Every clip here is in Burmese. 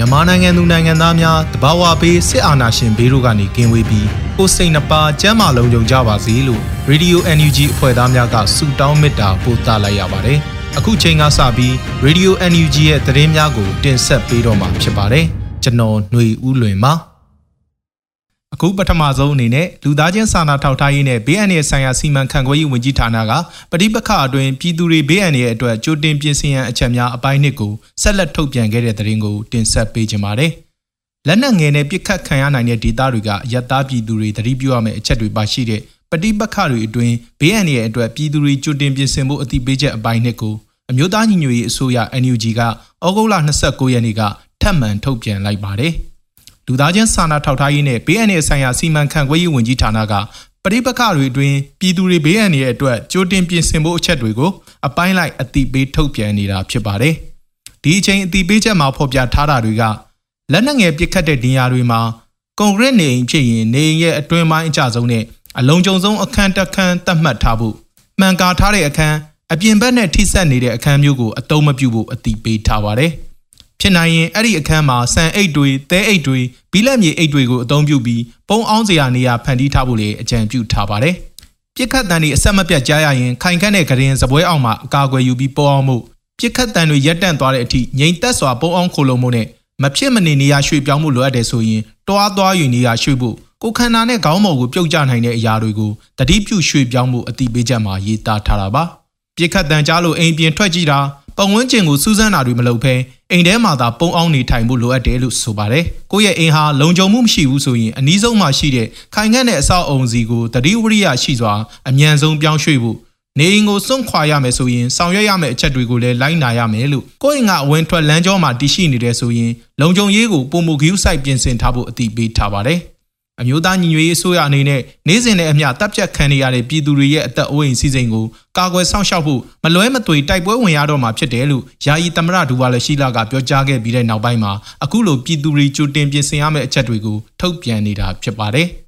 မြန်မာနိုင်ငံသူနိုင်ငံသားများတဘာဝပေးစစ်အာဏာရှင်ဘေးတို့ကနေကင်းဝေးပြီးကိုယ်စိတ်နှပါကျန်းမာလုံးကြုံကြပါစေလို့ Radio NUG အဖွဲ့သားများကဆုတောင်းမေတ္တာပို့သလိုက်ရပါတယ်။အခုချိန်ကစပြီး Radio NUG ရဲ့သတင်းများကို တင်ဆက်ပေးတော့မှာဖြစ်ပါတယ်။ကျွန်တော်ຫນွေဦးလွင်ပါ။ အခုပထမဆုံးအနေနဲ့လူသားချင်းစာနာထောက်ထားရေးနဲ့ဘေးအန္တရာယ်ဆိုင်ရာစီမံခန့်ခွဲရေးဝန်ကြီးဌာနကပဋိပက္ခအတွင်းပြည်သူတွေဘေးအန္တရာယ်အတွက်ကြိုတင်ပြင်ဆင်ရန်အချက်များအပိုင်းနှစ်ကိုဆက်လက်ထုတ်ပြန်ခဲ့တဲ့သတင်းကိုတင်ဆက်ပေးကြပါမယ်။လက်နက်ငယ်နဲ့ပြစ်ခတ်ခံရနိုင်တဲ့ဒေသတွေကအယက်သားပြည်သူတွေသတိပြုရမယ့်အချက်တွေပါရှိတဲ့ပဋိပက္ခတွေအတွင်းဘေးအန္တရာယ်အတွက်ပြည်သူတွေကြိုတင်ပြင်ဆင်ဖို့အသိပေးချက်အပိုင်းနှစ်ကိုအမျိုးသားညီညွတ်ရေးအစိုးရ NUG ကဩဂုတ်လ29ရက်နေ့ကထပ်မံထုတ်ပြန်လိုက်ပါတယ်။ လူသားချင်းစာနာထောက်ထားရေးနဲ့ဘေးအန္တရာယ်ဆိုင်ရာစီမံခန့်ခွဲရေးဝန်ကြီးဌာနကပရိပခတွေအတွင်းပြည်သူတွေဘေးအန္တရာယ်အတွက်ကြိုတင်ပြင်ဆင်ဖို့အချက်တွေကိုအပိုင်းလိုက်အတိပေးထုတ်ပြန်နေတာဖြစ်ပါတယ်။ဒီအချိန်အတိပေးချက်မှာဖော်ပြထားတာတွေကလက်နက်ငယ်ပစ်ခတ်တဲ့နေရာတွေမှာကွန်ကရစ်နေအိမ်ဖြစ်ရင်နေအိမ်ရဲ့အတွင်းပိုင်းအကျဆုံးနဲ့အလုံးကျုံဆုံးအခန်းတစ်ခန်းသတ်မှတ်ထားဖို့မှန်ကာထားတဲ့အခန်းအပြင်ဘက်နဲ့ထိစပ်နေတဲ့အခန်းမျိုးကိုအသုံးမပြုဖို့အတိပေးထားပါတယ်။ ဖြစ်နိုင်ရင်အဲ့ဒီအခန်းမှာဆန်အိတ်တွေသဲအိတ်တွေဘီလက်မြေအိတ်တွေကိုအသုံးပြုပြီးပုံအောင်စရာနေရာဖန်တီးထားဖို့လည်းအကြံပြုထားပါတယ်။ပြစ်ခတ်တန်တွေအဆက်မပြတ်ကြားရရင်ခိုင်ခန့်တဲ့ကရင်စပွဲအောင်မှာအကာအကွယ်ယူပြီးပုံအောင်မှုပြစ်ခတ်တန်တွေရက်တန့်သွားတဲ့အထိငြိမ်သက်စွာပုံအောင်ခိုလုံမှုနဲ့မဖြစ်မနေနေရာရွှေ့ပြောင်းမှုလိုအပ်တယ်ဆိုရင်တွားသွားယူနေရာရွှေ့ဖို့ကိုခန္ဓာနဲ့ခေါင်းမော်ကိုပြုတ်ကျနိုင်တဲ့အရာတွေကိုတတိပြုရွှေ့ပြောင်းမှုအတိပေးချက်မှာရေးသားထားတာပါ။ပြစ်ခတ်တန်ကြားလို့အိမ်ပြင်ထွက်ကြည့်တာ ပတ်ဝန်းကျင်ကိုစူးစမ်းတာတွေမလုပ်ဘဲအိမ်ထဲမှာသာပုံအောင်နေထိုင်ဖို့လိုအပ်တယ်လို့ဆိုပါတယ်။ကိုယ့်ရဲ့အိမ်ဟာလုံခြုံမှုမရှိဘူးဆိုရင်အနည်းဆုံးမှရှိတဲ့ခိုင်ခန့်တဲ့အဆောက်အုံစီကိုတတိဝရိယရှိစွာအမြန်ဆုံးပြောင်းရွှေ့ဖို့နေအိမ်ကိုစွန့်ခွာရမယ်ဆိုရင်ဆောင်ရွက်ရမယ့်အချက်တွေကိုလည်းလိုက်နာရမယ်လို့ကိုယ့်အိမ်ကအဝင်ထွက်လမ်းကြောမှာတည်ရှိနေတယ်ဆိုရင်လုံခြုံရေးကိုပုံမူဂီးစိုက်ပြင်ဆင်ထားဖို့အတိပေးထားပါတယ်။ အမျိုးသားညီညွတ်ရေးအစိုးရအနေနဲ့နေ့စဉ်နဲ့အမျှတပ်ဖြတ်ခံနေရတဲ့ပြည်သူတွေရဲ့အသက်အိုးအိမ်စီစဉ်ကိုကာကွယ်စောင့်ရှောက်ဖို့မလွဲမသွေတိုက်ပွဲဝင်ရတော့မှာဖြစ်တယ်လို့ယာယီသမရဒူဝါလရှိလာကပြောကြားခဲ့ပြီးတဲ့နောက်ပိုင်းမှာအခုလိုပြည်သူတွေကြိုတင်ပြင်ဆင်ရမယ့်အချက်တွေကိုထုတ်ပြန်နေတာဖြစ်ပါတယ်။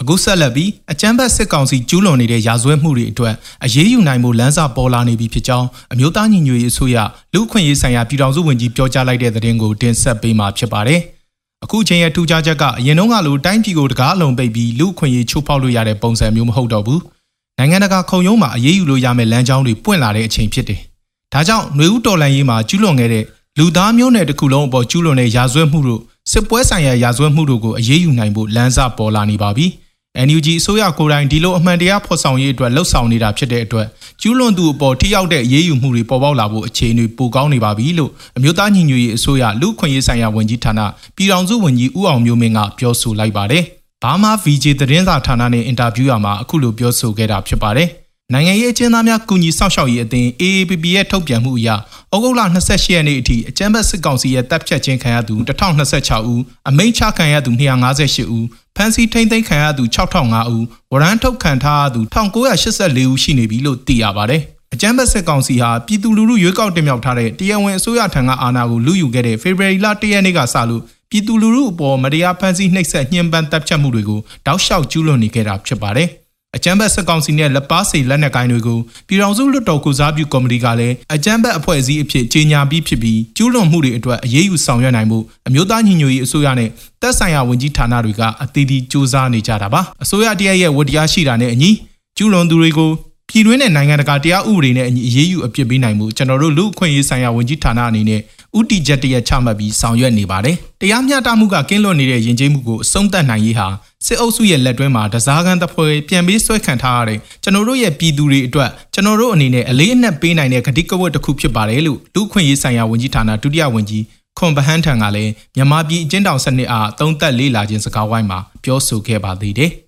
အခုဆက်လက်ပြီးအကြမ်းဖက်စစ်ကောင်စီကျူးလွန်နေတဲ့ရာဇဝတ်မှုတွေအတွက်အရေးယူနိုင်မှုလမ်းစာပေါ်လာနေပြီဖြစ်ကြောင်းအမျိုးသားညီညွတ်ရေးအစိုးရလူ့အခွင့်အရေးဆိုင်ရာပြည်ထောင်စုဝန်ကြီးပြောကြားလိုက်တဲ့သတင်းကိုတင်ဆက်ပေးမှာဖြစ်ပါတယ်။အခုချိန်ရဲ့ထူးခြားချက်ကအရင်တုန်းကလိုတိုင်းပြည်ကိုတကားလုံးပိတ်ပြီးလူ့အခွင့်အရေးချိုးဖောက်လို့ရတဲ့ပုံစံမျိုးမဟုတ်တော့ဘူး။နိုင်ငံတကာခုံရုံးမှာအရေးယူလို့ရမယ့်လမ်းကြောင်းတွေပွင့်လာတဲ့အချိန်ဖြစ်တယ်။ဒါကြောင့်ຫນွေဦးတော်လန်ရေးမှာကျူးလွန်ခဲ့တဲ့လူသားမျိုးနွယ်တစ်ခုလုံးအပေါ်ကျူးလွန်တဲ့ရာဇဝတ်မှုတို့စစ်ပွဲဆိုင်ရာရာဇဝတ်မှုတို့ကိုအရေးယူနိုင်ဖို့လမ်းစာပေါ်လာနေပါပြီ။ NUG အစိုးရကိုယ်တိုင်ဒီလိုအမှန်တရားဖော်ဆောင်ရေးအတွက်လှုပ်ဆောင်နေတာဖြစ်တဲ့အတွက်ကျူးလွန်သူအပေါ်ထိရောက်တဲ့အရေးယူမှုတွေပေါ်ပေါက်လာဖို့အခြေအနေပိုကောင်းနေပါပြီလို့အမျိုးသားညီညွတ်ရေးအစိုးရလူ့ခွင့်ရေးဆိုင်ရာဝန်ကြီးဌာနပြည်ထောင်စုဝန်ကြီးဦးအောင်မျိုးမင်းကပြောဆိုလိုက်ပါတယ်။ဘာမာ VJ သတင်းစာဌာနနဲ့အင်တာဗျူးရမှာအခုလိုပြောဆိုခဲ့တာဖြစ်ပါတယ်။ နိုင်ငံရေးအကျဉ်းသားများကူညီစောင့်ရှောက်ရေးအသင်း AAPP ရဲ့ထုတ်ပြန်မှုအရဩဂုတ်လ28ရက်နေ့အထိအကြမ်းဖက်စစ်ကောင်စီရဲ့တပ်ဖြတ်ခြင်းခံရသူ1026ဦးအမိန့်ချခံရသူ258ဦးဖမ်းဆီးထိန်းသိမ်းခံရသူ6005ဦးဝရမ်းထုတ်ခံထားသူ1984ဦးရှိနေပြီလို့သိရပါတယ်။အကြမ်းဖက်စစ်ကောင်စီဟာပြည်သူလူထုရွေးကောက်တင်မြှောက်ထားတဲ့တရားဝင်အစိုးရထံကအာဏာကိုလူယူခဲ့တဲ့ဖေဖော်ဝါရီလ1ရက်နေ့ကစလို့ပြည်သူလူထုအပေါ်မတရားဖမ်းဆီးနှိပ်စက်ညှဉ်းပန်းတပ်ဖြတ်မှုတွေကိုတောက်လျှောက်ကျူးလွန်နေခဲ့တာဖြစ်ပါတယ်။ အကြမ်းဖက်စစ်ကောင်စီနဲ့လက်ပါစီလက်နက်ကိုင်းတွေကိုပြည်ထောင်စုလွှတ်တော်ကုစားပြုကော်မတီကလည်းအကြမ်းဖက်အဖွဲ့အစည်းအဖြစ်ကြေညာပြီးဖြစ်ပြီးကျူးလွန်မှုတွေအတွက်အရေးယူဆောင်ရွက်နိုင်မှုအမျိုးသားညီညွတ်ရေးအစိုးရနဲ့တပ်ဆိုင်ရာဝန်ကြီးဌာနတွေကအသီးသီးစ조사နေကြတာပါအစိုးရတရက်ရဲ့ဝတရားရှိတာနဲ့အညီကျူးလွန်သူတွေကိုပြည်တွင်းနဲ့နိုင်ငံတကာတရားဥပဒေနဲ့အညီအရေးယူအပြစ်ပေးနိုင်မှုကျွန်တော်တို့လူ့အခွင့်အရေးဆိုင်ရာဝန်ကြီးဌာနအနေနဲ့ ဥတီချက်တရက်ချမှတ်ပြီးဆောင်ရွက်နေပါတယ်။တရားမျှတမှုကကင်းလွတ်နေတဲ့ယဉ်ကျေးမှုကိုအဆုံးသတ်နိုင်ရေးဟာစစ်အုပ်စုရဲ့လက်တွဲမှာတစားကန်တပ်ဖွဲ့ပြန်ပြီးဆွဲခံထားရတဲ့ကျွန်တော်တို့ရဲ့ပြည်သူတွေအတွက်ကျွန်တော်တို့အနေနဲ့အလေးအနက်ပေးနိုင်တဲ့ဂတိကဝတ်တစ်ခုဖြစ်ပါတယ်လို့လူ့ခွင့်ရေးဆိုင်ရာဝန်ကြီးဌာနဒုတိယဝန်ကြီးခွန်ဗဟန်းထံကလည်းမြန်မာပြည်အကျဉ်းထောင်စနစ်အားသုံးသက်လေးလာခြင်းစကားဝိုင်းမှာပြောဆိုခဲ့ပါသေးတယ်။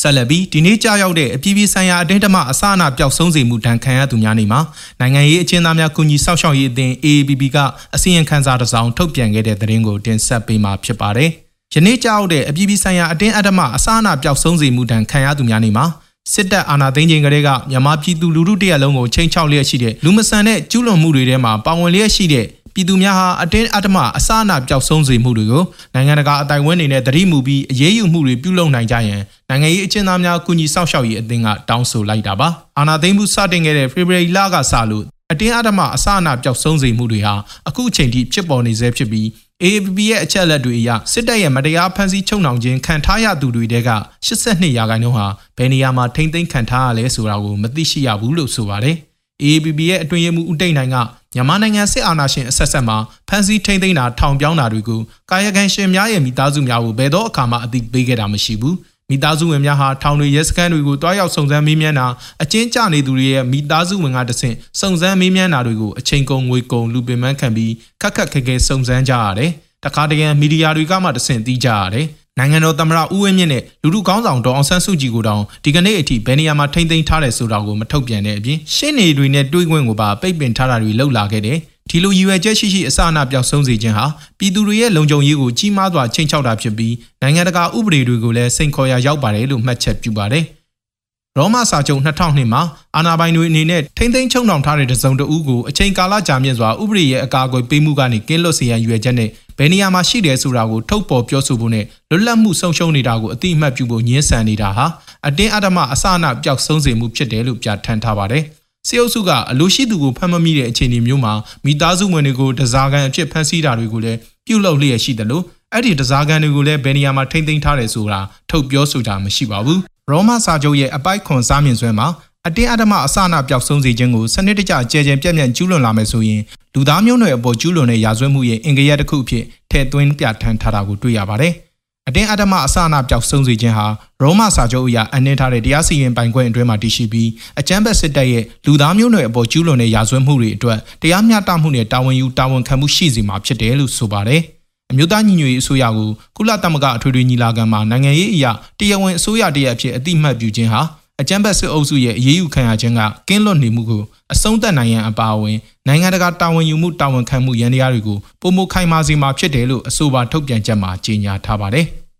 ဆက်လက်ပြီးဒီနေ့ကြာရောက်တဲ့အပြည်ပြည်ဆိုင်ရာအတင်းတမအစအနပျောက်ဆုံးစေမှုတန်ခံရသူများနေမှာနိုင်ငံရေးအကျဉ်းသားများကူညီစောင့်ရှောက်ရေးအသင်း AABB ကအစည်းအဝေးခန်းစာတစ်စောင်ထုတ်ပြန်ခဲ့တဲ့သတင်းကိုတင်ဆက်ပေးမှာဖြစ်ပါတယ်။ယနေ့ကြာရောက်တဲ့အပြည်ပြည်ဆိုင်ရာအတင်းအဓမ္မအစအနပျောက်ဆုံးစေမှုတန်ခံရသူများနေမှာ စစ်တပ်အာဏာသိမ်းခြင်းကလေးကမြန်မာပြည်သူလူထုတရက်လုံးကိုချိန်ချောက်လျက်ရှိတဲ့လူမဆန်တဲ့ကျူးလွန်မှုတွေထဲမှာပါဝင်လျက်ရှိတဲ့ပြည်သူများဟာအတင်းအဓမ္မအစအနပျောက်ဆုံးစေမှုတွေကိုနိုင်ငံတကာအတိုင်ဝန်းတွေနဲ့တတိမူပြီးအရေးယူမှုတွေပြုလုပ်နိုင်ကြရန်နိုင်ငံရေးအကျဉ်းသားများကူညီစောင့်ရှောက်ရေးအသင်းကတောင်းဆိုလိုက်တာပါအာဏာသိမ်းမှုစတင်ခဲ့တဲ့ဖေဖော်ဝါရီလကစလို့အတင်းအဓမ္မအစအနပျောက်ဆုံးစေမှုတွေဟာအခုအချိန်ထိဖြစ်ပေါ်နေဆဲဖြစ်ပြီး AAPP ရဲ့အချက်အလက်တွေအရစစ်တပ်ရဲ့မတရားဖမ်းဆီးချုပ်နှောင်ခြင်းခံထားရသူတွေတဲက82ရာခိုင်နှုန်းဟာဘယ်နေရာမှာထိမ့်သိမ်းခံထားရလဲဆိုတာကိုမသိရှိရဘူးလို့ဆိုပါတယ်။ AAPP ရဲ့အတွင်းရေးမှူးဦးတိတ်နိုင်ကမြန်မာနိုင်ငံစစ်အာဏာရှင်အဆက်ဆက်မှာဖမ်းဆီးထိန်းသိမ်းတာထောင်ပြောင်းတာတွေကိုကာယကံရှင်များရဲ့မိသားစုများကိုဘယ်တော့အခါမှအသိပေးခဲ့တာမရှိဘူး မိသားစုဝင်များဟာထောင်တွေရဲစခန်းတွေကိုတွားရောက်စုံစမ်းမေးမြန်းတာအကျဉ်းကျနေသူတွေရဲ့မိသားစုဝင်ကတဆင့်စုံစမ်းမေးမြန်းတာတွေကိုအချိန်ကုန်ငွေကုန်လူပင်ပန်းခံပြီးခက်ခက်ခဲခဲစုံစမ်းကြရတယ်တခါတရံမီဒီယာတွေကမှတဆင့်သိကြရတယ်နိုင်ငံတော်သမ္မတဦးဝင်းမြင့်နဲ့လူလူကောင်းဆောင်ဒေါအောင်ဆန်းစုကြည်ကိုတောင်ဒီကနေ့အထိဘယ်နေရာမှာထိမ့်သိမ်းထားတယ်ဆိုတာကိုမထုတ်ပြန်တဲ့အပြင်ရှင်းနေတွေနဲ့တွေးခွင့်ကိုပါပိတ်ပင်ထားတာတွေလှုပ်လာခဲ့တယ် ဒီလိုရည်ရွယ်ချက်ရှိရှိအစအနပြောက်ဆုံးစေခြင်းဟာပြည်သူတွေရဲ့လုံခြုံရေးကိုကြီးမားစွာချိန်ချောက်တာဖြစ်ပြီးနိုင်ငံတကာဥပဒေတွေကိုလည်းစိန်ခေါ်ရာရောက်ပါတယ်လို့မှတ်ချက်ပြုပါတယ်။ရောမစာချုပ်2002မှာအာဏာပိုင်တွေအနေနဲ့ထိမ့်သိမ်းချုံနှောင်ထားတဲ့တစုံတဦးကိုအချိန်ကာလကြာမြင့်စွာဥပဒေရဲ့အကာအကွယ်ပေးမှုကနေကင်းလွတ်စေရန်ရွယ်ချက်နဲ့ဘယ်နေရာမှာရှိတယ်ဆိုတာကိုထုတ်ပေါ်ပြောဆိုဖို့နဲ့လွတ်လပ်မှုဆုံးရှုံးနေတာကိုအတိအမှတ်ပြုဖို့ညှင်းဆန်နေတာဟာအတင်းအဓမ္မအစအနပျောက်ဆုံးစေမှုဖြစ်တယ်လို့ပြဋ္ဌာန်းထားပါတယ်။ စေအုပ်စုကအလိုရှိသူကိုဖမ်းမမိတဲ့အခြေအနေမျိုးမှာမိသားစုဝင်တွေကိုတစားကန်အဖြစ်ဖမ်းဆီးတာတွေကိုလည်းပြုလုပ်လျက်ရှိတယ်လို့အဲ့ဒီတစားကန်တွေကိုလည်းဘယ်နေရာမှာထိမ့်သိမ်းထားတယ်ဆိုတာထုတ်ပြောဆိုတာမရှိပါဘူးရောမစာချုပ်ရဲ့အပိုက်ခွန်စားမြင်ဆွဲမှာအတင်းအဓမ္မအစနာပျောက်ဆုံးစေခြင်းကိုစနစ်တကျကြဲကြဲပြန့်ပြန့်ကျူးလွန်လာမယ်ဆိုရင်လူသားမျိုးနွယ်အပေါ်ကျူးလွန်တဲ့ရာဇဝတ်မှုရဲ့အင်္ဂရတစ်ခုအဖြစ်ထည့်သွင်းပြဋ္ဌာန်းထားတာကိုတွေ့ရပါတယ်။ အတင်းအဓမ္မအစနာပျောက်ဆုံးစေခြင်းဟာရောမစာချုပ်အရအနှင်းထားတဲ့တရားစီရင်ပိုင်ခွင့်အတွင်းမှာတည်ရှိပြီးအကြမ်းဖက်စစ်တပ်ရဲ့လူသားမျိုးနွယ်အပေါ်ကျူးလွန်တဲ့ရာဇဝတ်မှုတွေအတွက်တရားမျှတမှုနဲ့တာဝန်ယူတာဝန်ခံမှုရှိစေမှာဖြစ်တယ်လို့ဆိုပါတယ်။အမျိုးသားညီညွတ်ရေးအစိုးရကိုကုလသမဂ္ဂအထွေထွေညီလာခံမှာနိုင်ငံရေးအရာတရားဝင်အစိုးရတရက်အဖြစ်အတိမတ်ပြုခြင်းဟာ အကြမ်းဖက်စစ်အုပ်စုရဲ့အရေးယူခံရခြင်းကကင်းလွတ်နေမှုကိုအဆုံးသတ်နိုင်ရန်အပါအဝင်နိုင်ငံတကာတာဝန်ယူမှုတာဝန်ခံမှုရန်တရားတွေကိုပုံမခိုင်မာစေမှာဖြစ်တယ်လို့အဆိုပါထုတ်ပြန်ချက်မှာကြေညာထားပါတယ်။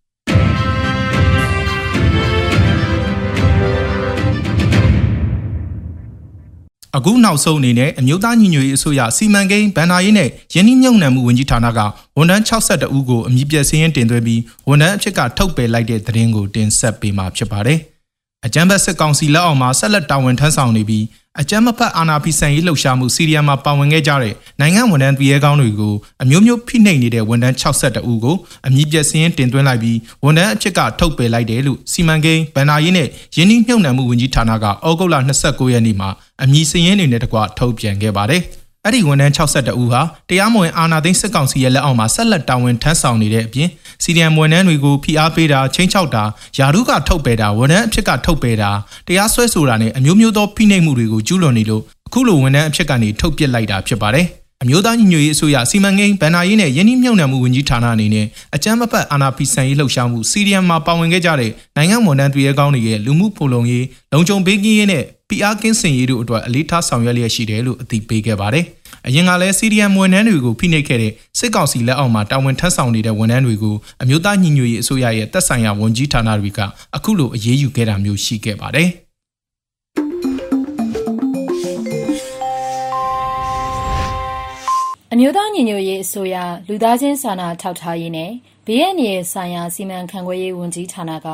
အခုနောက်ဆုံးအနေနဲ့အမျိုးသားညီညွတ်ရေးအစိုးရစီမံကိန်းဗန်နာရေးနဲ့ယင်းနှိမ့်ညွံ့မှုဝန်ကြီးဌာနကဝန်ထမ်း62ဦးကိုအမည်ပြစင်းရင်တင်သွင်းပြီးဝန်ထမ်းအဖြစ်ကထုတ်ပယ်လိုက်တဲ့သတင်းကိုတင်ဆက်ပေးမှာဖြစ်ပါတယ်။ အကြံဘတ်စစ်ကောင်စီလက်အောက်မှာဆက်လက်တာဝန်ထမ်းဆောင်နေပြီးအကြမ်းမဖက်အာဏာဖီဆန်ရေးလှုပ်ရှားမှုစီးရီးယားမှာပါဝင်ခဲ့ကြတဲ့နိုင်ငံဝန်ထမ်းပြည်ရဲကောင်းတွေကိုအမျိုးမျိုးဖိနှိပ်နေတဲ့ဝန်ထမ်း62ဦးကိုအမည်ပြစင်းတင်သွင်းလိုက်ပြီးဝန်ထမ်းအဖြစ်ကထုတ်ပယ်လိုက်တယ်လို့စီမံကိန်းဗန်နာရေးနဲ့ယင်းနှိမ့်ညွံ့မှုဝန်ကြီးဌာနကဩဂုတ်လ29ရက်နေ့မှာအမည်စရင်းတွေနဲ့တကွထုတ်ပြန်ခဲ့ပါတယ်။ အဲ့ဒီဝန်ထမ်း62ဦးဟာတရားမဝင်အာဏာသိမ်းစစ်ကောင်စီရဲ့လက်အောက်မှာဆက်လက်တာဝန်ထမ်းဆောင်နေတဲ့အပြင်စီဒီအမ်ဝန်ထမ်းတွေကိုဖိအားပေးတာချင်းချောက်တာယာရုကထုတ်ပယ်တာဝန်ထမ်းအဖြစ်ကထုတ်ပယ်တာတရားစွဲဆိုတာနဲ့အမျိုးမျိုးသောဖိနှိပ်မှုတွေကိုကျူးလွန်နေလို့အခုလိုဝန်ထမ်းအဖြစ်ကနေထုတ်ပစ်လိုက်တာဖြစ်ပါတယ်။ အမျိုးသားညီညွတ်ရေးအစိုးရစီမံကိန်းဗန်နာရေးနဲ့ယင်းနှိမ့်မြုံနယ်မှုဝန်ကြီးဌာနအနေနဲ့အကြမ်းမဖက်အာဏာဖီဆန်ရေးလှုပ်ရှားမှုစီရီယံမှာပါဝင်ခဲ့ကြတဲ့နိုင်ငံဝန်ထမ်းတွေရဲ့ကောင်းတွေရဲ့လူမှုဖူလုံရေးလုံခြုံဘေးကင်းရေးနဲ့ PR ကင်းစင်ရေးတို့အတွက်အလေးထားဆောင်ရွက်လျက်ရှိတယ်လို့အသိပေးခဲ့ပါတယ်။အရင်ကလည်းစီရီယံဝန်ထမ်းတွေကိုဖိနှိပ်ခဲ့တဲ့စစ်ကောင်စီလက်အောက်မှာတာဝန်ထမ်းဆောင်နေတဲ့ဝန်ထမ်းတွေကိုအမျိုးသားညီညွတ်ရေးအစိုးရရဲ့တပ်ဆိုင်ရာဝန်ကြီးဌာနတွေကအခုလိုအရေးယူခဲ့တာမျိုးရှိခဲ့ပါတယ်။ အမျိုးသားညီညွတ်ရေးအစိုးရလူသားချင်းစာနာထောက်ထားရေးနဲ့ဘေးအန္တရာယ်ဆိုင်ရာစီမံခန့်ခွဲရေးဝန်ကြီးဌာနက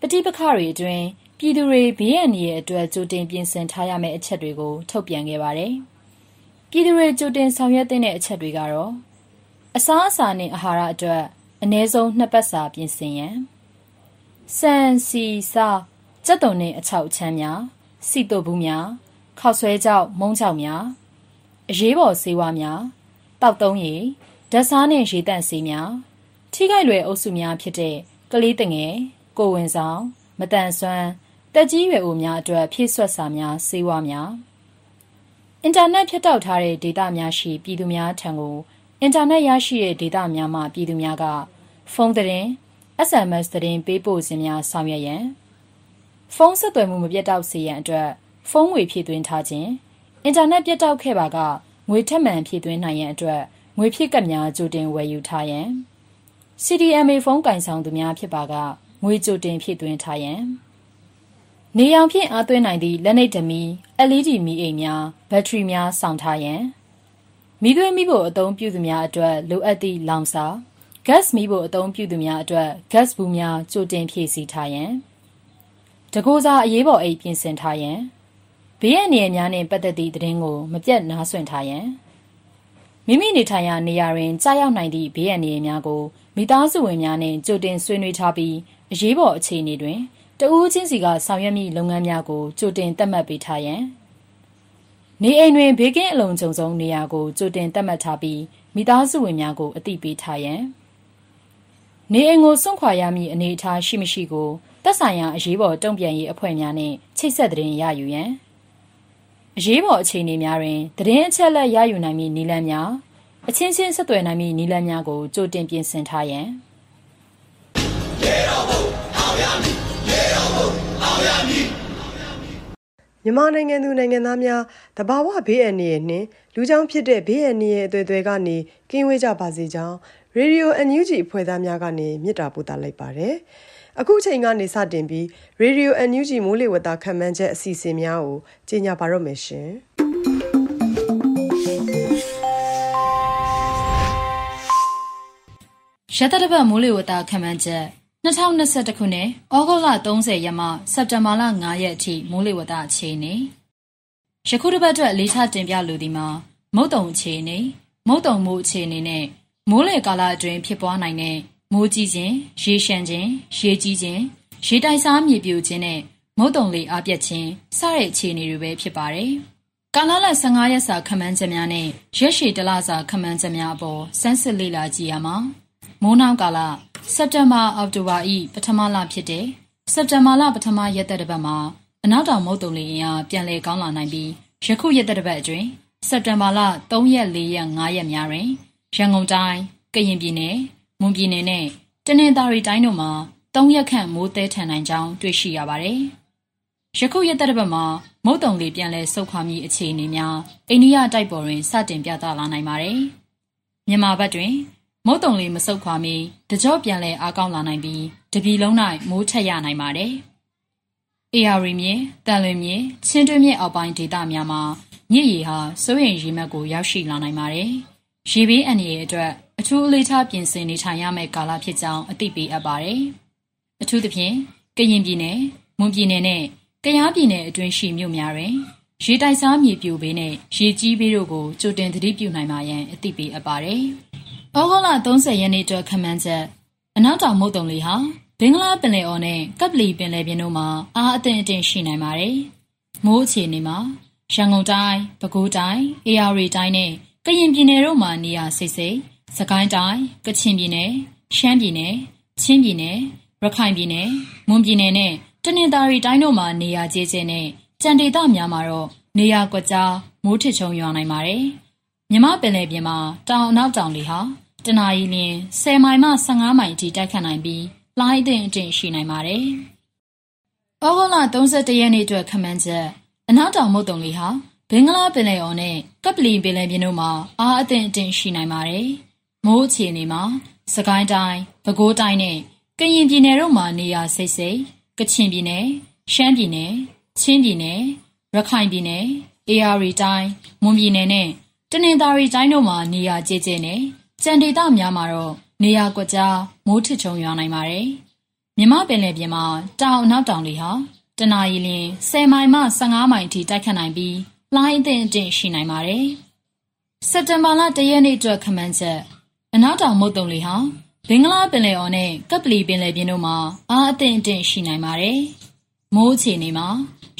ပဋိပက္ခတွေအတွင်းပြည်သူတွေဘေးအန္တရာယ်အတွက်ကြိုတင်ပြင်ဆင်ထားရမယ့်အချက်တွေကိုထုတ်ပြန်ခဲ့ပါတယ်။ပြည်သူတွေကြိုတင်ဆောင်ရွက်တဲ့အချက်တွေကတော့အစားအစာနဲ့အာဟာရအတွက်အနည်းဆုံးနှစ်ပတ်စာပြင်ဆင်ရန်စံစီစာစက်တုံနဲ့အချောက်ချမ်းများစီတုပ်ဘူးများခောက်ဆွဲကြောက်မုံကြောက်များအရေးပေါ်ဆေးဝါးများ တောက်သုံးရည်ဓာတ်စားနဲ့ရေတန့်ဆေးများထိခိုက်လွယ်အုပ်စုများဖြစ်တဲ့ကလေးတငယ်ကိုဝင်ဆောင်မတန်ဆွမ်းတက်ကြီးရွယ်အိုများအတွက်ဖြည့်ဆွတ်စာများဆေးဝါးများအင်တာနက်ဖြတ်တောက်ထားတဲ့ဒေတာများရှိပြည်သူများထံကိုအင်တာနက်ရရှိတဲ့ဒေတာများမှပြည်သူများကဖုန်းသတင်း SMS သတင်းပေးပို့ခြင်းများဆောင်ရွက်ရန်ဖုန်းဆက်သွယ်မှုမပြတ်တောက်စေရန်အတွက်ဖုန်းငွေဖြည့်သွင်းထားခြင်းအင်တာနက်ပြတ်တောက်ခဲ့ပါက ငွေထက်မှန်ဖြည့်သွင်းနိုင်ရန်အတွက်ငွေဖြည့်ကပ်များကြိုတင်ဝယ်ယူထားရန် CDMA ဖုန်းကင်ဆောင်သူများဖြစ်ပါကငွေကြိုတင်ဖြည့်သွင်းထားရန်နေရောင်ဖြင့်အားသွင်းနိုင်သည့်လက်နှိပ်ဓမီ LED မီးအိမ်များဘက်ထရီများစောင့်ထားရန်မိသွေးမိဖို့အသုံးပြုသူများအတွက်လိုအပ်သည့်လောင်စာ gas မိဖို့အသုံးပြုသူများအတွက် gas ဘူးများကြိုတင်ဖြည့်ဆည်းထားရန်တကိုးစားအရေးပေါ်အိတ်ပြင်ဆင်ထားရန် ဘေးရန်နေရာများနှင့်ပတ်သက်သည့်သတင်းကိုမပြတ်နားဆွင့်ထားရန်မိမိနေထိုင်ရာနေရာတွင်ကြားရောက်နိုင်သည့်ဘေးရန်နေရာများကိုမိသားစုဝင်များနှင့်ကြိုတင်ဆွေးနွေးထားပြီးအရေးပေါ်အခြေအနေတွင်တဦးချင်းစီကဆောင်ရွက်မိလုပ်ငန်းများကိုကြိုတင်သတ်မှတ်ပေးထားရန်နေအိမ်တွင်ဘေးကင်းအလုံးစုံစုံနေရာကိုကြိုတင်သတ်မှတ်ထားပြီးမိသားစုဝင်များကိုအသိပေးထားရန်နေအိမ်ကိုစွန့်ခွာရမည့်အနေအထားရှိမရှိကိုသက်ဆိုင်ရာအရေးပေါ်တုံ့ပြန်ရေးအဖွဲ့များနှင့်ချိတ်ဆက်တဲ့ရယူရန် အရေးပေါ်အခြေအနေများတွင်သတင်းအချက်အလက်ရယူနိုင်မည့်နည်းလမ်းများအချင်းချင်းဆက်သွယ်နိုင်မည့်နည်းလမ်းများကိုကြိုတင်ပြင်ဆင်ထားရန်ရေတော်ဘုံအောင်ရမည်ရေတော်ဘုံအောင်ရမည်မြန်မာနိုင်ငံသူနိုင်ငံသားများတဘာဝဘေးအန္တရာယ်နှင့်လူကြောင့်ဖြစ်တဲ့ဘေးအန္တရာယ်အသွေးသွဲကနေကင်းဝေးကြပါစေကြောင်းရေဒီယိုအန်ယူဂျီဖွဲ့သားများကနေမြစ်တာပို့တာလိုက်ပါတယ်။ အခုချိန်ကနေစတင်ပြီးရေဒီယိုအန်ယူဂျီမိုးလေဝသခံမှန်းချက်အစီအစဉ်များကိုကြီးညာပါတော့မယ်ရှင်။ရတတပတ်မိုးလေဝသခံမှန်းချက်2021ခုနှစ်ဩဂုတ်လ30ရက်မှစက်တင်ဘာလ9ရက်အထိမိုးလေဝသအခြေအနေယခုတစ်ပတ်အတွက်လေးချတင်ပြလိုသည်မှာမုတ်တုံအခြေအနေမုတ်တုံမိုးအခြေအနေနဲ့မိုးလေကာလအတွင်းဖြစ်ပွားနိုင်တဲ့ မိုးကြီးခြင်းရေရှမ်းခြင်းရေကြီးခြင်းရေတိုက်စားမြေပြိုခြင်းနဲ့မုတ်တုံလေအားပြတ်ခြင်းစတဲ့အခြေအနေတွေပဲဖြစ်ပါတယ်ကာလလ15ရက်စာခမန်းချက်များနဲ့ရက်ရှည်တလစာခမန်းချက်များအပေါ်စမ်းစစ်လေ့လာကြည့်ရမှာမိုးနှောင်းကာလစက်တင်ဘာအောက်တိုဘာဤပထမလဖြစ်တဲ့စက်တင်ဘာလပထမရက်သက်တစ်ပတ်မှာအနောက်တောင်မုတ်တုံလေအင်အားပြန်လည်ကောင်းလာနိုင်ပြီးယခုရက်သက်တစ်ပတ်အတွင်းစက်တင်ဘာလ3ရက်4ရက်5ရက်များတွင်ရန်ကုန်တိုင်းကရင်ပြည်နယ် မွန်ပြည်နယ်နဲ့တနင်္သာရီတိုင်းတို့မှာ3ရက်ခန့်မိုးသဲထန်နိုင်ကြောင်းတွေ့ရှိရပါတယ်။ယခုရက်သက်တစ်ပတ်မှာမုတ်တုံလေပြန်လည်ဆုတ်ခွာမိအခြေအနေများအိန္ဒိယတိုက်ပေါ်တွင်စတင်ပြသလာနိုင်ပါတယ်။မြန်မာဘက်တွင်မုတ်တုံလေးမဆုတ်ခွာမီတကြော့ပြန်လဲအားကောင်းလာနိုင်ပြီးတပြီလုံး၌မိုးထက်ရနိုင်ပါတယ်။ AR မြေတန်လွင်မြေချင်းတွင်းမြေအောက်ပိုင်းဒေသများမှာမြစ်ရေဟာစိုးရိမ်ရေမှတ်ကိုရောက်ရှိလာနိုင်ပါတယ်။ရေဘေးအန္တရာယ်အတွက် အထူးအလေးထားပြင်ဆင်နေထိုင်ရမယ့်ကာလဖြစ်ကြောင်းအသိပေးအပ်ပါတယ်။အထူးသဖြင့်ကရင်ပြည်နယ်၊မွန်ပြည်နယ်နဲ့ကယားပြည်နယ်အတွင်းရှိမြို့များတွင်ရေတိုက်စားမြေပြိုဘေးနဲ့ရေကြီးဘေးတို့ကိုကြိုတင်သတိပြုနိုင်ပါရန်အသိပေးအပ်ပါတယ်။ဩဂုတ်လ30ရက်နေ့အတွက်ခန့်မှန်းချက်အနောက်တောင်မုတ်တုံလေဟာဘင်္ဂလားပင်လယ်အော်နဲ့ကပ်ပလီပင်လယ်ပြင်တို့မှာအားအသင့်အင့်ရှိနိုင်ပါတယ်။မိုးအခြေအနေမှာရန်ကုန်တိုင်း၊ပဲခူးတိုင်း၊အေရရီတိုင်းနဲ့ကရင်ပြည်နယ်တို့မှာနေရာစိတ်စိတ်၊ စကိုင်းတိုင်း၊ကချင်ပြည်နယ်၊ရှမ်းပြည်နယ်၊ချင်းပြည်နယ်၊ရခိုင်ပြည်နယ်၊မွန်ပြည်နယ်နဲ့တနင်္သာရီတိုင်းတို့မှာနေရာကျဲကျဲနဲ့ကြံဒေသများမှာတော့နေရာကွက်ကြားမိုးထစ်ချုံရွာနိုင်ပါတယ်။မြမပင်လယ်ပြင်မှာတောင်အနောက်တောင်လေဟာတနာရီလျင်10မိုင်မှ15မိုင်အထိတိုက်ခတ်နိုင်ပြီးလိုင်းအထင်အထင်ရှိနိုင်ပါတယ်။ဩဂုတ်လ31ရက်နေ့အတွက်ခမန်းချက်အနောက်တောင်မုတ်တုံလေးဟာဘင်္ဂလားပင်လယ်အော်နဲ့ကပလီပင်လယ်ပြင်တို့မှာအားအသင့်အင့်ရှိနိုင်ပါတယ်။ မိုးအခြေအနေမှာစကိုင်းတိုင်း၊ပဲခူးတိုင်းနဲ့ကရင်ပြည်နယ်တို့မှာနေရာစိတ်စိတ်ကချင်ပြည်နယ်၊ရှမ်းပြည်နယ်၊ချင်းပြည်နယ်၊ရခိုင်ပြည်နယ်၊အေရရီတိုင်း၊မွန်ပြည်နယ်နဲ့တနင်္သာရီတိုင်းတို့မှာနေရာကျကျနဲ့ကြံဒေသများမှာတော့နေရာကွက်ကြားမိုးထစ်ချုံရွာနိုင်ပါတယ်။မြမပင်လယ်ပြင်မှာတောင်အနောက်တောင်လေဟာတနအီလ10မိုင်မှ15မိုင်အထိတိုက်ခတ်နိုင်ပြီးလှိုင်းအသင့်အင့်ရှိနိုင်ပါတယ်။စက်တင်ဘာလ၁ရက်နေ့အတွက်ခမန်းချက် အနောက်တောင်မုတ်တုံလေဟာဘင်္ဂလားပင်လယ်အော်နဲ့ကပလီပင်လယ်ပြင်တို့မှာအားအသင့်အင့်ရှိနိုင်ပါတယ်။မိုးအခြေအနေမှာ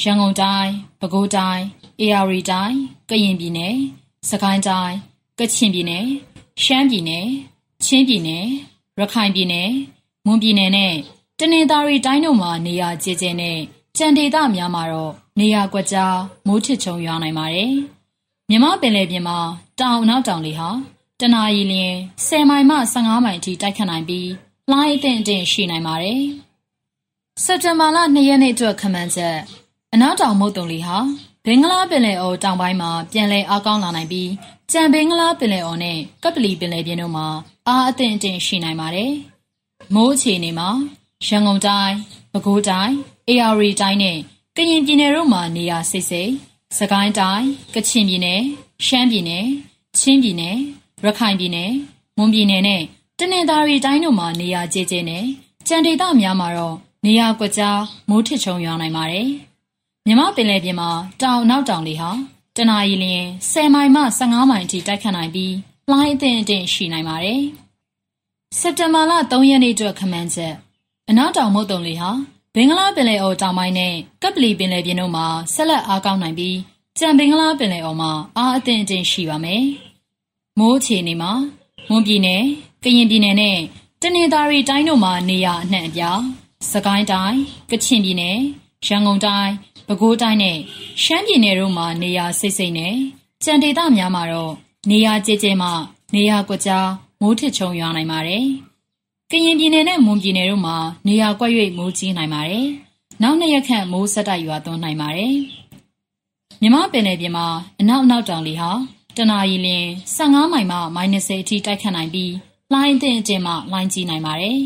ရန်ကုန်တိုင်း၊ပဲခူးတိုင်း၊အေရရီတိုင်း၊ကရင်ပြည်နယ်၊စကိုင်းတိုင်း၊ကချင်ပြည်နယ်၊ရှမ်းပြည်နယ်၊ချင်းပြည်နယ်၊ရခိုင်ပြည်နယ်၊မွန်ပြည်နယ်နဲ့တနင်္သာရီတိုင်းတို့မှာနေရာကျကျနဲ့ကြံဒေသများမှာတော့နေရာကွက်ကြားမိုးထစ်ချုံရွာနိုင်ပါတယ်။မြမပင်လယ်ပြင်မှာတောင်နောက်တောင်လေဟာ တနအီလရင်10မိုင်မှ15မိုင်အထိတိုက်ခတ်နိုင်ပြီးလှိုင်းအသင့်အင့်ရှိနိုင်ပါတယ်။စက်တင်ဘာလ2ရက်နေ့အတွက်ခမန်းချက်အနောက်တောင်မုတ်တုံလီဟာဘင်္ဂလားပင်လယ်အော်တောင်ပိုင်းမှာပြန်လည်အားကောင်းလာနိုင်ပြီးကြံဘင်္ဂလားပင်လယ်အော်နဲ့ကပလီပင်လယ်ပြင်တို့မှာအားအသင့်အင့်ရှိနိုင်ပါတယ်။မိုးအခြေအနေမှာရန်ကုန်တိုင်း၊ပဲခူးတိုင်း၊အေရရီတိုင်းနဲ့ကရင်ပြည်နယ်တို့မှာနေရာစိတ်စိတ်စကိုင်းတိုင်း၊ကချင်ပြည်နယ်၊ရှမ်းပြည်နယ်၊ချင်းပြည်နယ်၊ ရခိုင်ပြည်နယ်၊မွန်ပြည်နယ်နဲ့တနင်္သာရီတိုင်းတို့မှာနေရာကျကျနဲ့ကြံဒေသများမှာတော့နေရာကွက်ကြားမိုးထစ်ချုံရွာနိုင်ပါတယ်။မြမပင်လယ်ပြင်မှာတောင်နောက်တောင်လေဟာတနအီလရင်10မိုင်မှ15မိုင်အထိတိုက်ခတ်နိုင်ပြီးလှိုင်းအသင့်အင့်ရှိနိုင်ပါတယ်။စက်တင်ဘာလ3ရက်နေ့အတွက်ခမန်းချက်အနောက်တောင်မုတ်တုံလေဟာဘင်္ဂလားပင်လယ်အော်တောင်ပိုင်းနဲ့ကပလီပင်လယ်ပြင်တို့မှာဆက်လက်အားကောင်းနိုင်ပြီးကြံဘင်္ဂလားပင်လယ်အော်မှာအားအသင့်အင့်ရှိပါမယ်။ မိုးအခြေအနေမှာမွန်ပြည်နယ်၊ကရင်ပြည်နယ်နဲ့တနင်္သာရီတိုင်းတို့မှာနေရာအနှံ့အပြားစကိုင်းတိုင်း၊ကချင်ပြည်နယ်၊ရန်ကုန်တိုင်း၊ပဲခူးတိုင်းနဲ့ရှမ်းပြည်နယ်တို့မှာနေရာစိတ်စိတ်နဲ့ကြံဒေသများမှာတော့နေရာကျကျမှနေရာကွက်ကြားမိုးထစ်ချုံရွာနိုင်ပါတယ်။ကရင်ပြည်နယ်နဲ့မွန်ပြည်နယ်တို့မှာနေရာကွက်၍မိုးကြီးနိုင်ပါတယ်။နောက်နှစ်ရက်ခန့်မိုးဆက်တိုက်ရွာသွန်းနိုင်ပါတယ်။မြမပင်လယ်ပြင်မှာအနောက်အနောက်တောင်လေဟာ တနအီလရင်15မိုင်မှမိုင်20အထိတိုက်ခတ်နိုင်ပြီးလှိုင်းအသင့်အကျဉ်းမှလှိုင်းကြီးနိုင်ပါတယ်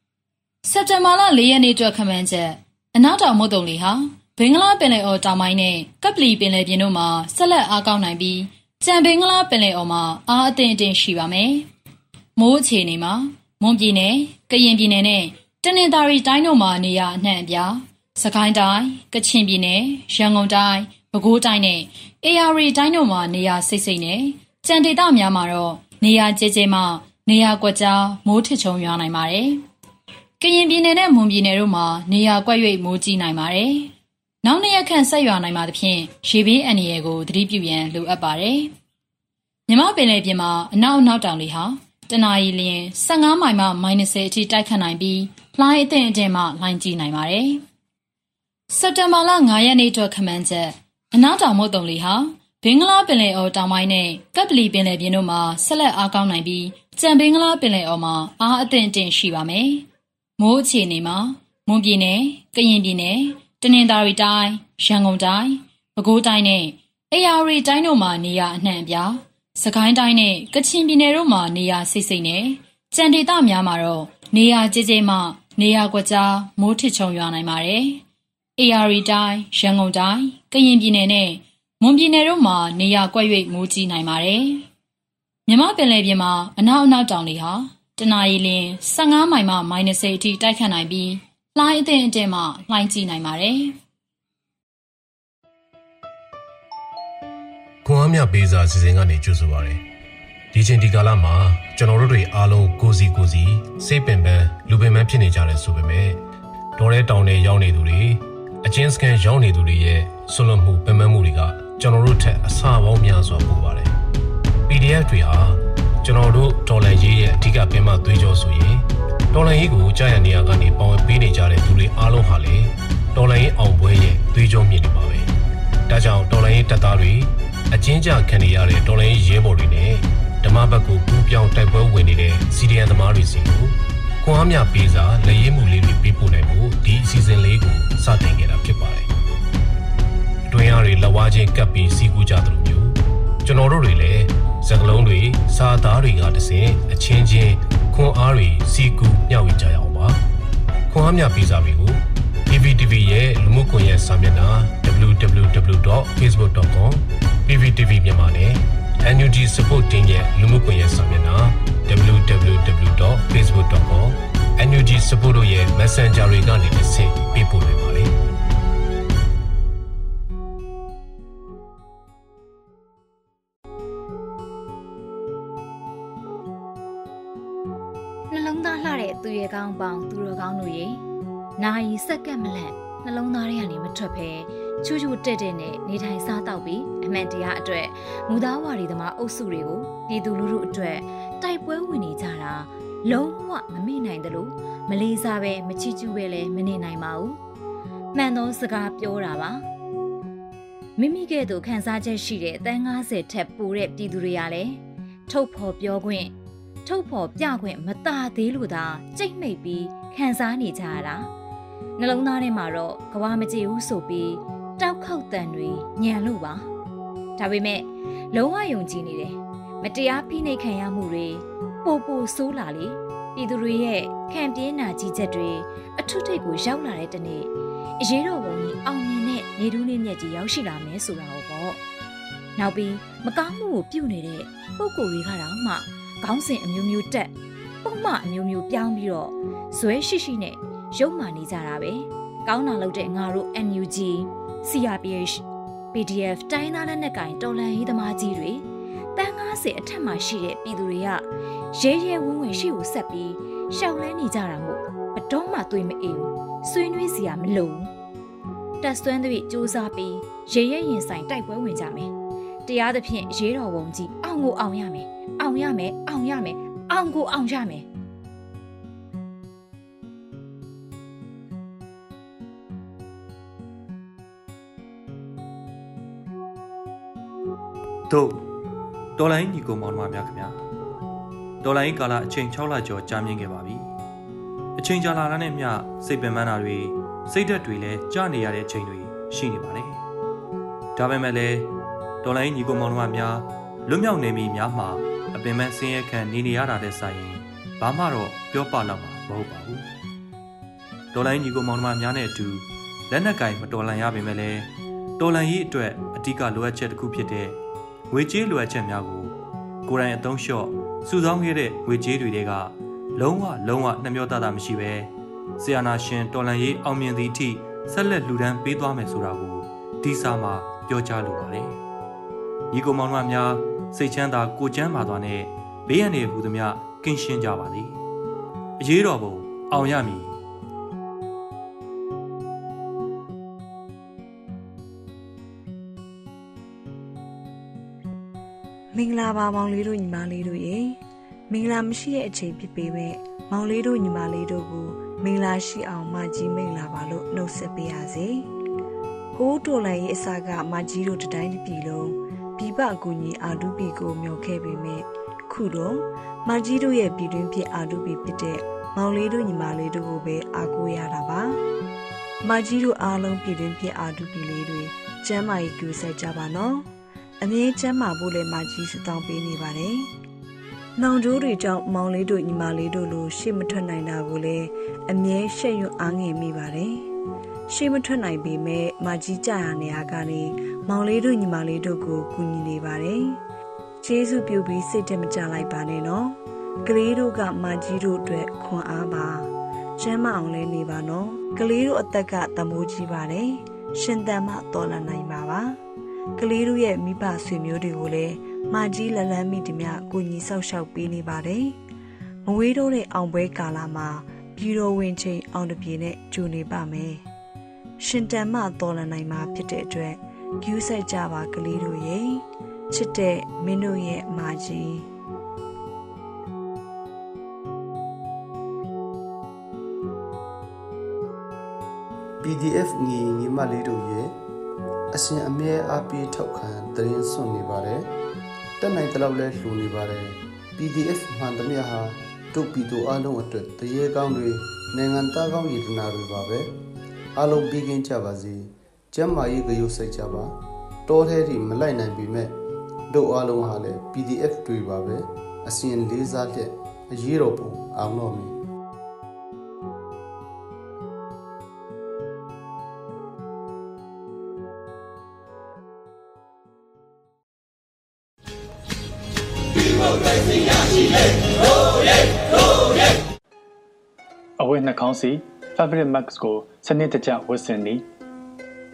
။စက်တင်ဘာလ4ရက်နေ့အတွက်ခမန်းချက်အနောက်တောင်မုတ်တုံလေဟာဘင်္ဂလားပင်လယ်အော်တောင်ပိုင်းနဲ့ကပလီပင်လယ်ပြင်တို့မှာဆက်လက်အားကောင်းနိုင်ပြီးကြံဘင်္ဂလားပင်လယ်အော်မှာအားအသင့်အင့်ရှိပါမယ်။မိုးအခြေအနေမှာမွန်ပြည်နယ်၊ကရင်ပြည်နယ်နဲ့တနင်္သာရီတိုင်းတို့မှာနေရာအနှံ့အပြားစကိုင်းတိုင်း၊ကချင်ပြည်နယ်၊ရန်ကုန်တိုင်း၊ ပဲခူးတိုင်းနဲ့အေရရီတိုင်းတို့မှာနေရာစိတ်စိတ်နဲ့ကြံဒေသများမှာတော့နေရာကျကျမှနေရာကွက်ကြားမိုးထစ်ချုံရွာနိုင်ပါတယ်။ကရင်ပြည်နယ်နဲ့မွန်ပြည်နယ်တို့မှာနေရာကွက်၍မိုးကြီးနိုင်ပါတယ်။နောက်နှစ်ရက်ခန့်ဆက်ရွာနိုင်မှာသဖြင့်ရေဘေးအန္တရာယ်ကိုသတိပြုရန်လိုအပ်ပါတယ်။မြမပင်လယ်ပြင်မှာအနောက်အနောက်တောင်လေဟာတနအီလရင်15မိုင်မှ -30 အထိတိုက်ခတ်နိုင်ပြီးလှိုင်းအသင့်အင့်မှလှိုင်းကြီးနိုင်ပါတယ်။စက်တင်ဘာလ9ရက်နေ့အတွက်ခမန်းချက် အနောက်တောင်မုတ်တုံလေဟာဘင်္ဂလားပင်လယ်အော်တောင်ပိုင်းနဲ့ကပ်ပလီပင်လယ်ပြင်တို့မှာဆက်လက်အားကောင်းနိုင်ပြီးကြံဘင်္ဂလားပင်လယ်အော်မှာအားအသင့်အင့်ရှိပါမယ်။မိုးအခြေအနေမှာမွန်ပြည်နယ်၊ကရင်ပြည်နယ်၊တနင်္သာရီတိုင်း၊ရန်ကုန်တိုင်း၊ပဲခူးတိုင်းနဲ့အေရရီတိုင်းတို့မှာနေရာအနှံ့အပြားစကိုင်းတိုင်းနဲ့ကချင်ပြည်နယ်တို့မှာနေရာစိတ်စိတ်နဲ့ကြံဒေသများမှာတော့နေရာကျကျမှနေရာကွက်ကြားမိုးထစ်ချုံရွာနိုင်ပါတယ်။ AR တိုင်းရန်ကုန်တိုင်းကရင်ပြည်နယ်နဲ့မွန်ပြည်နယ်တို့မှာနေရာကွက်၍မိုးကြီးနိုင်ပါတယ်။မြမပင်လယ်ပြင်မှာအနောက်အနောက်တောင်လေဟာတနအီလရင်15မိုင်မှ -30 အထိတိုက်ခတ်နိုင်ပြီးလှိုင်းအသင့်အင့်မှလှိုင်းကြီးနိုင်ပါတယ်။ခွန်အားမြပေးစာစီစဉ်ကနေကြိုဆိုပါရစေ။ဒီချိန်ဒီကာလမှာကျွန်တော်တို့တွေအားလုံးကိုစီကိုစီစိတ်ပင်ပန်းလူပင်ပန်းဖြစ်နေကြတယ်ဆိုပေမဲ့ဒေါ်ရဲတောင်တွေရောက်နေသူတွေ အချင်းစကန်ရောက်နေသူတွေရဲ့ဆွလွန်မှုပင်ပန်းမှုတွေကကျွန်တော်တို့ထက်အဆပေါင်းများစွာပိုပါတယ်။ PDF တွေဟာကျွန်တော်တို့ဒေါ်လာရေးရဲ့အဓိကပင်မသွေးကြောဆိုရင်ဒေါ်လာရေးကိုကြာရနေရကနေပေါဝင်ပေးနေကြတဲ့သူတွေအားလုံးဟာလေဒေါ်လာရေးအောင်ပွဲရဲ့သွေးကြောမြင့်နေပါပဲ။ဒါကြောင့်ဒေါ်လာရေးတပ်သားတွေအချင်းကြခံနေရတဲ့တော်လိုင်းရဲဘော်တွေနဲ့ဓမ္မဘက်ကိုပူးပြောင်းတိုက်ပွဲဝင်နေတဲ့စီဒီအန်သမားတွေစီကို ခွန်အားမြပေးစာလက်ရည်မှုလေးတွေပေးပို့နိုင်ဖို့ဒီအစီအစဉ်လေးကိုစတင်ခဲ့တာဖြစ်ပါတယ်။အတွင်းအားတွေလက်ဝါးချင်းကပ်ပြီးစီကူကြသလိုမျိုးကျွန်တော်တို့တွေလည်းစကလုံးတွေစာသားတွေကတစဉ်အချင်းချင်းခွန်အားတွေစီကူမျှဝေကြရအောင်ပါ။ခွန်အားမြပေးစာတွေကို PVTV ရဲ့လူမှုကွန်ရက်စာမျက်နှာ www.facebook.com PVTV မြန်မာနဲ့ NUG Support Team ရဲ့လူမှုကွန်ရက်စာမျက်နှာ NUG Support ရဲ့ Messenger တွေကနေတစ်ဆင့်ပေးပို့နိုင်ပါတယ်။နှလုံးသားလှတဲ့သူရဲ့ကောင်းပေါင်းသူတော်ကောင်းတို့ရေနာယီစက္ကန့်မလန့်နှလုံးသားထဲကနေမထွက်ဖဲချူချူတက်တက်နဲ့နေထိုင်စားတော့ပြီးအမှန်တရားအတွက်မူသားဝါဒီသမားအုပ်စုတွေကိုပြည်သူလူထုအတွက်တိုက်ပွဲဝင်နေကြတာလုံးဝမမိနိုင်တယ်လို့ မလေးစားပဲမချီကျူးပဲလည်းမနေနိုင်ပါဘူးမှန်သောစကားပြောတာပါမိမိကဲ့သို့ခံစားချက်ရှိတဲ့အတန်း90ထက်ပိုတဲ့ပြည်သူတွေကလည်းထုတ်ဖော်ပြောခွင့်ထုတ်ဖော်ပြခွင့်မតាသေးလို့သာကြိတ်မိတ်ပြီးခံစားနေကြရတာနှလုံးသားထဲမှာတော့ကဘာမကြည့်ဘူးဆိုပြီးတောက်ခေါက်တန်တွေညံလို့ပါဒါပေမဲ့လုံးဝယုံကြည်နေတယ်မတရားဖိနှိပ်ခံရမှုတွေပိုပိုဆိုးလာလေ ပြည်သူတွေရဲ့ခံပြင်းနာကြီးချက်တွေအထုထိတ်ကိုရောက်လာတဲ့တနေ့အရေးတော်ပုံကြီးအောင်မြင်တဲ့နေတူးလေးမြက်ကြီးရောက်ရှိလာမယ်ဆိုတာပေါ့နောက်ပြီးမကောင်းမှုကိုပြုနေတဲ့ပုံကိုယ်တွေကတော့မှခေါင်းစဉ်အမျိုးမျိုးတက်ပုံမှအမျိုးမျိုးပြောင်းပြီးတော့ဇွဲရှိရှိနဲ့ရုပ်မာနေကြတာပဲကောင်းတာလုပ်တဲ့ငါတို့ NUG CRPH PDF တိုင်းသားလက်နက်ကင်တော်လန်ရေးသမားကြီးတွေတန်း90အထက်မှာရှိတဲ့ပြည်သူတွေက ရဲရဲဝံ့ဝံ့ရှိကိုဆက်ပြီးရှောက်လဲနေကြတာမို့ဘတော်မှသွေးမအေးဘူးဆွေးနွေးစရာမလိုဘူးတက်ဆွမ်းသဖြင့်စူးစမ်းပြီးရဲရဲရင်ဆိုင်တိုက်ပွဲဝင်ကြမယ်တရားသဖြင့်ရေးတော်ဝုံကြီးအောင်ကိုအောင်ရမယ်အောင်ရမယ်အောင်ရမယ်အောင်ကိုအောင်ရမယ်တို့ဒေါ်လာရင်းညီကိုမောင်နှမများခင်ဗျာ ဒေါ်လာရင်းကာလအချိန်6လကျော်ကြာမြင့်ခဲ့ပါပြီအချိန်ကြာလာတာနဲ့မျှစိတ်ပင်ပန်းတာတွေစိတ်ဓာတ်တွေလည်းကြာနေရတဲ့အချိန်တွေရှိနေပါတယ်ဒါပေမဲ့လည်းဒေါ်လာရင်းညီကိုမောင်နှမများလွတ်မြောက်နေမိများမှာအပင်ပန်းဆင်းရဲခံနေနေရတာတဲ့ဆိုင်ရင်ဘာမှတော့ပြောပလောက်မှာမဟုတ်ပါဘူးဒေါ်လာရင်းညီကိုမောင်နှမများနဲ့အတူလက်နက်ကင်မတော်လန်ရပေမဲ့လည်းတော်လန်ရေးအတွက်အဓိကလိုအပ်ချက်တစ်ခုဖြစ်တဲ့ငွေကြေးလိုအပ်ချက်များကိုကိုယ်တိုင်အသုံးလျှော့ စုဆောင်းခဲ့တဲ့ငွေကြေးတွေတဲကလုံးဝလုံးဝနှမျောတတာမရှိပဲဆီယနာရှင်တော်လန်ရေးအောင်မြင်သည့်အထိဆက်လက်လှူဒန်းပေးသွားမယ်ဆိုတာကိုဒီစာမှာပြောကြားလိုပါတယ်။ညီကောင်မောင်နှမများစိတ်ချမ်းသာကိုချမ်းသာသွားနဲ့ဘေးရန်တွေဟူသည်များကင်းရှင်းကြပါစေ။အရေးတော်ပုံအောင်ရမည် မင်္ဂလာပါမောင်လေးတို့ညီမလေးတို့ရေမင်္ဂလာမရှိတဲ့အချိန်ဖြစ်ပေမဲ့မောင်လေးတို့ညီမလေးတို့ကိုမင်္ဂလာရှိအောင်မကြီးမင်္ဂလာပါလို့နှုတ်ဆက်ပေးရစေဟိုးတော်လိုင်းရဲ့အစာကမကြီးတို့တတိုင်းတစ်ပြည်လုံးပြပအကူညီအာဒူပီကိုမျှော်ခဲ့ပေမဲ့ခုတော့မကြီးတို့ရဲ့ပြည်တွင်းဖြစ်အာဒူပီဖြစ်တဲ့မောင်လေးတို့ညီမလေးတို့ကိုပဲအားကိုးရတာပါမကြီးတို့အားလုံးပြည်တွင်းဖြစ်အာဒူပီလေးတွေကျမ်းမာရေးကြိုးစားကြပါနော် အမြဲကျမ်းမာဖို့လည်းမကြီးစတောင်းပေးနေပါတယ်။နှောင်ကြိုးတွေကြောင့်မောင်လေးတို့ညီမလေးတို့လိုရှေ့မထွက်နိုင်တာကိုလည်းအမြဲရှက်ရွံ့အားငယ်မိပါတယ်။ရှေ့မထွက်နိုင်ပေမဲ့မကြီးကြရနေရကနေမောင်လေးတို့ညီမလေးတို့ကိုကူညီနေပါတယ်။ကျေးဇူးပြုပြီးစိတ်တမကြလိုက်ပါနဲ့နော်။ကလေးတို့ကမကြီးတို့အတွက်ခွန်အားပါ။ကျမ်းမအောင်လဲနေပါနော်။ကလေးတို့အသက်ကတမိုးကြီးပါတယ်။ရှင်တန်မှတော်လနိုင်ပါပါ။ ကလေးတို့ရဲ့မိဘဆွေမျိုးတွေကိုလည်းမကြီးလလန်းမိသည်များကိုညီဆောက်ရှောက်ပေးနေပါတယ်။မဝေးတော့တဲ့အောင်ပွဲကာလမှာပြည်တော်ဝင်ချိန်အောင်တပြေနဲ့ကြိုနေပါမယ်။ရှင်တန်မှတော်လနိုင်မှာဖြစ်တဲ့အတွက်ကျူးဆိုင်ကြပါကလေးတို့ရဲ့ချစ်တဲ့မင်းတို့ရဲ့မကြီး PDF ငီညီမလေးတို့ရဲ့ အရှင်အမြဲအားပေးထောက်ခံသတင်းစွန့်နေပါတယ်တက်နိုင်တလောက်လဲလှူနေပါတယ် PDF မှန်သမျှဟာတို့ပြည်သူအလုံးအတွက်တရေကောင်းတွေနိုင်ငံသားကောင်းရည်တနာတွေပါပဲအလုံးပြီးကင်းကြပါစေကျမ်းမာရေးကြရုပ်စိတ်ကြပါတောထဲထိမလိုက်နိုင်ပေမဲ့တို့အလုံးဟာလည်း PDF တွေပါပဲအရှင်လေးစားလက်အရေးတော်ပုံအောင်တော့မည် အဝတ်နှာခေါင်းစီ Fabric Max ကိုစနစ်တကျဝတ်ဆင်နေ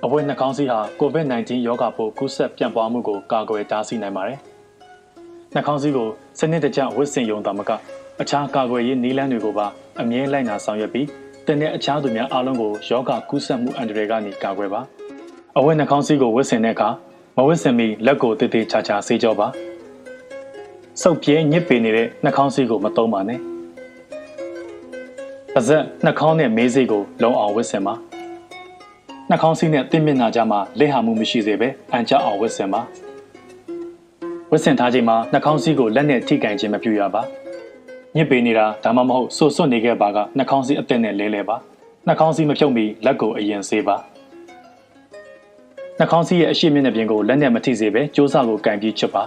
အဝတ်နှာခေါင်းစီဟာ COVID-19 ရောဂါပိုးကူးစက်ပြန့်ပွားမှုကိုကာကွယ်တားဆီးနိုင်ပါတယ်။နှာခေါင်းစီကိုစနစ်တကျဝတ်ဆင်ရုံသာမကအခြားကာကွယ်ရေးနည်းလမ်းတွေကိုပါအမြဲလိုက်နာဆောင်ရွက်ပြီးတင်တဲ့အခြားသူများအားလုံးကိုယောဂကူးစက်မှုအန္တရာယ်ကနေကာကွယ်ပါ။အဝတ်နှာခေါင်းစီကိုဝတ်ဆင်တဲ့အခါမဝတ်ဆင်မီလက်ကိုတည်တည်ချာချာဆေးကြောပါ။ စုပ်ပြဲညစ်ပေနေတဲ့နှာခေါင်းစီကိုမသုံးပါနဲ့။ပါဇက်နှာခေါင်းနဲ့မေးစိတ်ကိုလုံအောင်ဝတ်ဆင်ပါနှာခေါင်းစီးနဲ့တင်းမျက်နှာကြားမှာလက်ဟာမှုမရှိစေပဲအန်ချအောင်ဝတ်ဆင်ပါဝတ်ဆင်ထားချိန်မှာနှာခေါင်းစီးကိုလက်နဲ့ထိကင်ခြင်းမပြုရပါညစ်ပေနေတာဒါမှမဟုတ်ဆွဆွနေခဲ့ပါကနှာခေါင်းစီးအသက်နဲ့လဲလဲပါနှာခေါင်းစီးမဖြုတ်မီလက်ကိုအရင်ဆေးပါနှာခေါင်းစီးရဲ့အရှိမျက်နှာပြင်ကိုလက်နဲ့မထိစေပဲကြိုးစားကိုကင်ပြီးချွတ်ပါ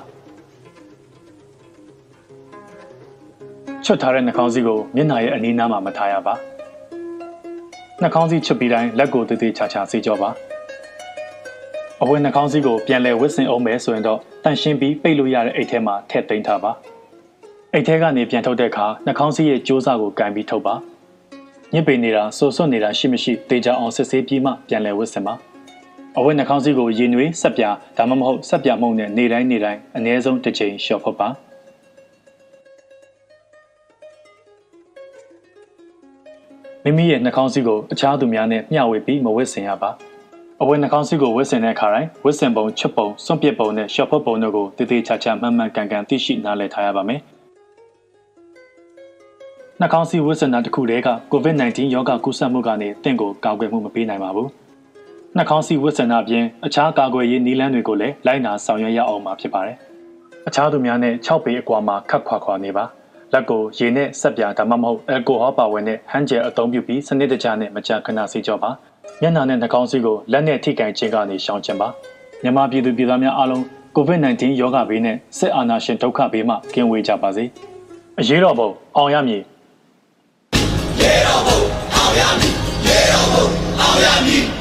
ချွတ်ထားတဲ့နှာခေါင်းစည်းကိုမျက်နှာရဲ့အနီးနားမှာမထားရပါနှာခေါင်းစည်းချွတ်ပြီးတိုင်းလက်ကိုတည်တည်ချာချာဆေးကြောပါအဝတ်နှာခေါင်းစည်းကိုပြန်လဲဝတ်ဆင်အောင်မယ်ဆိုရင်တော့တန်ရှင်းပြီးပိတ်လို့ရတဲ့အိတ်ထဲမှာထည့်သိမ်းထားပါအိတ်ထဲကနေပြန်ထုတ်တဲ့အခါနှာခေါင်းစည်းရဲ့ကြိုးစားကိုကန်ပြီးထုတ်ပါညစ်ပေနေတာဆိုဆွနေတာရှိမရှိတေချာအောင်စစ်ဆေးပြီးမှပြန်လဲဝတ်ဆင်ပါအဝတ်နှာခေါင်းစည်းကိုရေနွေးဆက်ပြဒါမှမဟုတ်ဆက်ပြမှုန့်နဲ့နေတိုင်းနေတိုင်းအနည်းဆုံးတစ်ချိန်လျှော်ဖုတ်ပါ မိမိရဲ့နှာခေါင်းစည်းကိုအခြားသူများနဲ့မျှဝေပြီးမဝတ်ဆင်ရပါအဝတ်နှာခေါင်းစည်းကိုဝတ်ဆင်တဲ့အခါတိုင်းဝတ်ဆင်ပုံချွတ်ပုံစွန့်ပစ်ပုံနဲ့ရှော့ဖုတ်ပုံတို့ကိုတည်တည်ချာချာမှန်မှန်ကန်ကန်သိရှိနားလည်ထားရပါမယ်နှာခေါင်းစည်းဝတ်ဆင်တာတစ်ခုတည်းက COVID-19 ရောဂါကူးစက်မှုကနေတင့်ကိုကာကွယ်မှုမပေးနိုင်ပါဘူးနှာခေါင်းစည်းဝတ်ဆင်တာအပြင်အခြားကာကွယ်ရေးနည်းလမ်းတွေကိုလည်းလိုက်နာဆောင်ရွက်ရအောင်မှာဖြစ်ပါတယ်အခြားသူများနဲ့6ပေအကွာမှာခတ်ခွာခွာနေပါ လက်ကိုရေနဲ့ဆက်ပြာဒါမှမဟုတ်အယ်ကိုဟောပါဝင်နဲ့ဟန်ဂျယ်အသုံးပြုပြီးစနစ်တကျနဲ့မကြာခဏဆေးကြောပါမျက်နှာနဲ့နှာခေါင်းစည်းကိုလက်နဲ့ထိကင်ခြင်းကနေရှောင်ကျဉ်ပါမြန်မာပြည်သူပြည်သားများအားလုံး COVID-19 ရောဂါဘေးနဲ့စစ်အာဏာရှင်ဒုက္ခဘေးမှကင်းဝေးကြပါစေအရေးတော်ပုံအောင်ရမည်ရေတော်ပုံအောင်ရမည်ရေတော်ပုံအောင်ရမည်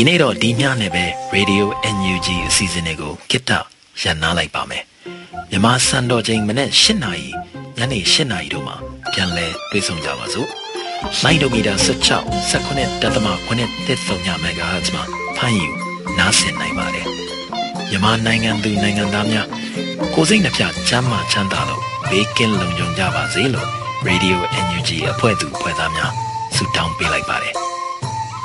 ဒီကနေ့တော့ဒီညနဲ့ပဲ Radio NUG အစီအစဉ်လေးကိုကိတ္တရန်နာလိုက်ပါမယ်မြန်မာစံတော်ချိန်မနေ့၈နာရီညနေ၈နာရီတို့မှာပြန်လည်တွေ့ဆုံကြပါစို့လိုင်းဒိုမီတာ16 19တက်သမ9တက်ဆုံည MHz မှာဖမ်းယူနားဆင်နိုင်ပါတယ်မြန်မာနိုင်ငံသူနိုင်ငံသားများကိုစိတ်နှပြချမ်းမာချမ်းသာလို့ဘေးကင်းလုံခြုံကြပါစေလို့ Radio NUG အဖွဲ့သူအဖွဲ့သားများဆုတောင်းပေးလိုက်ပါတယ်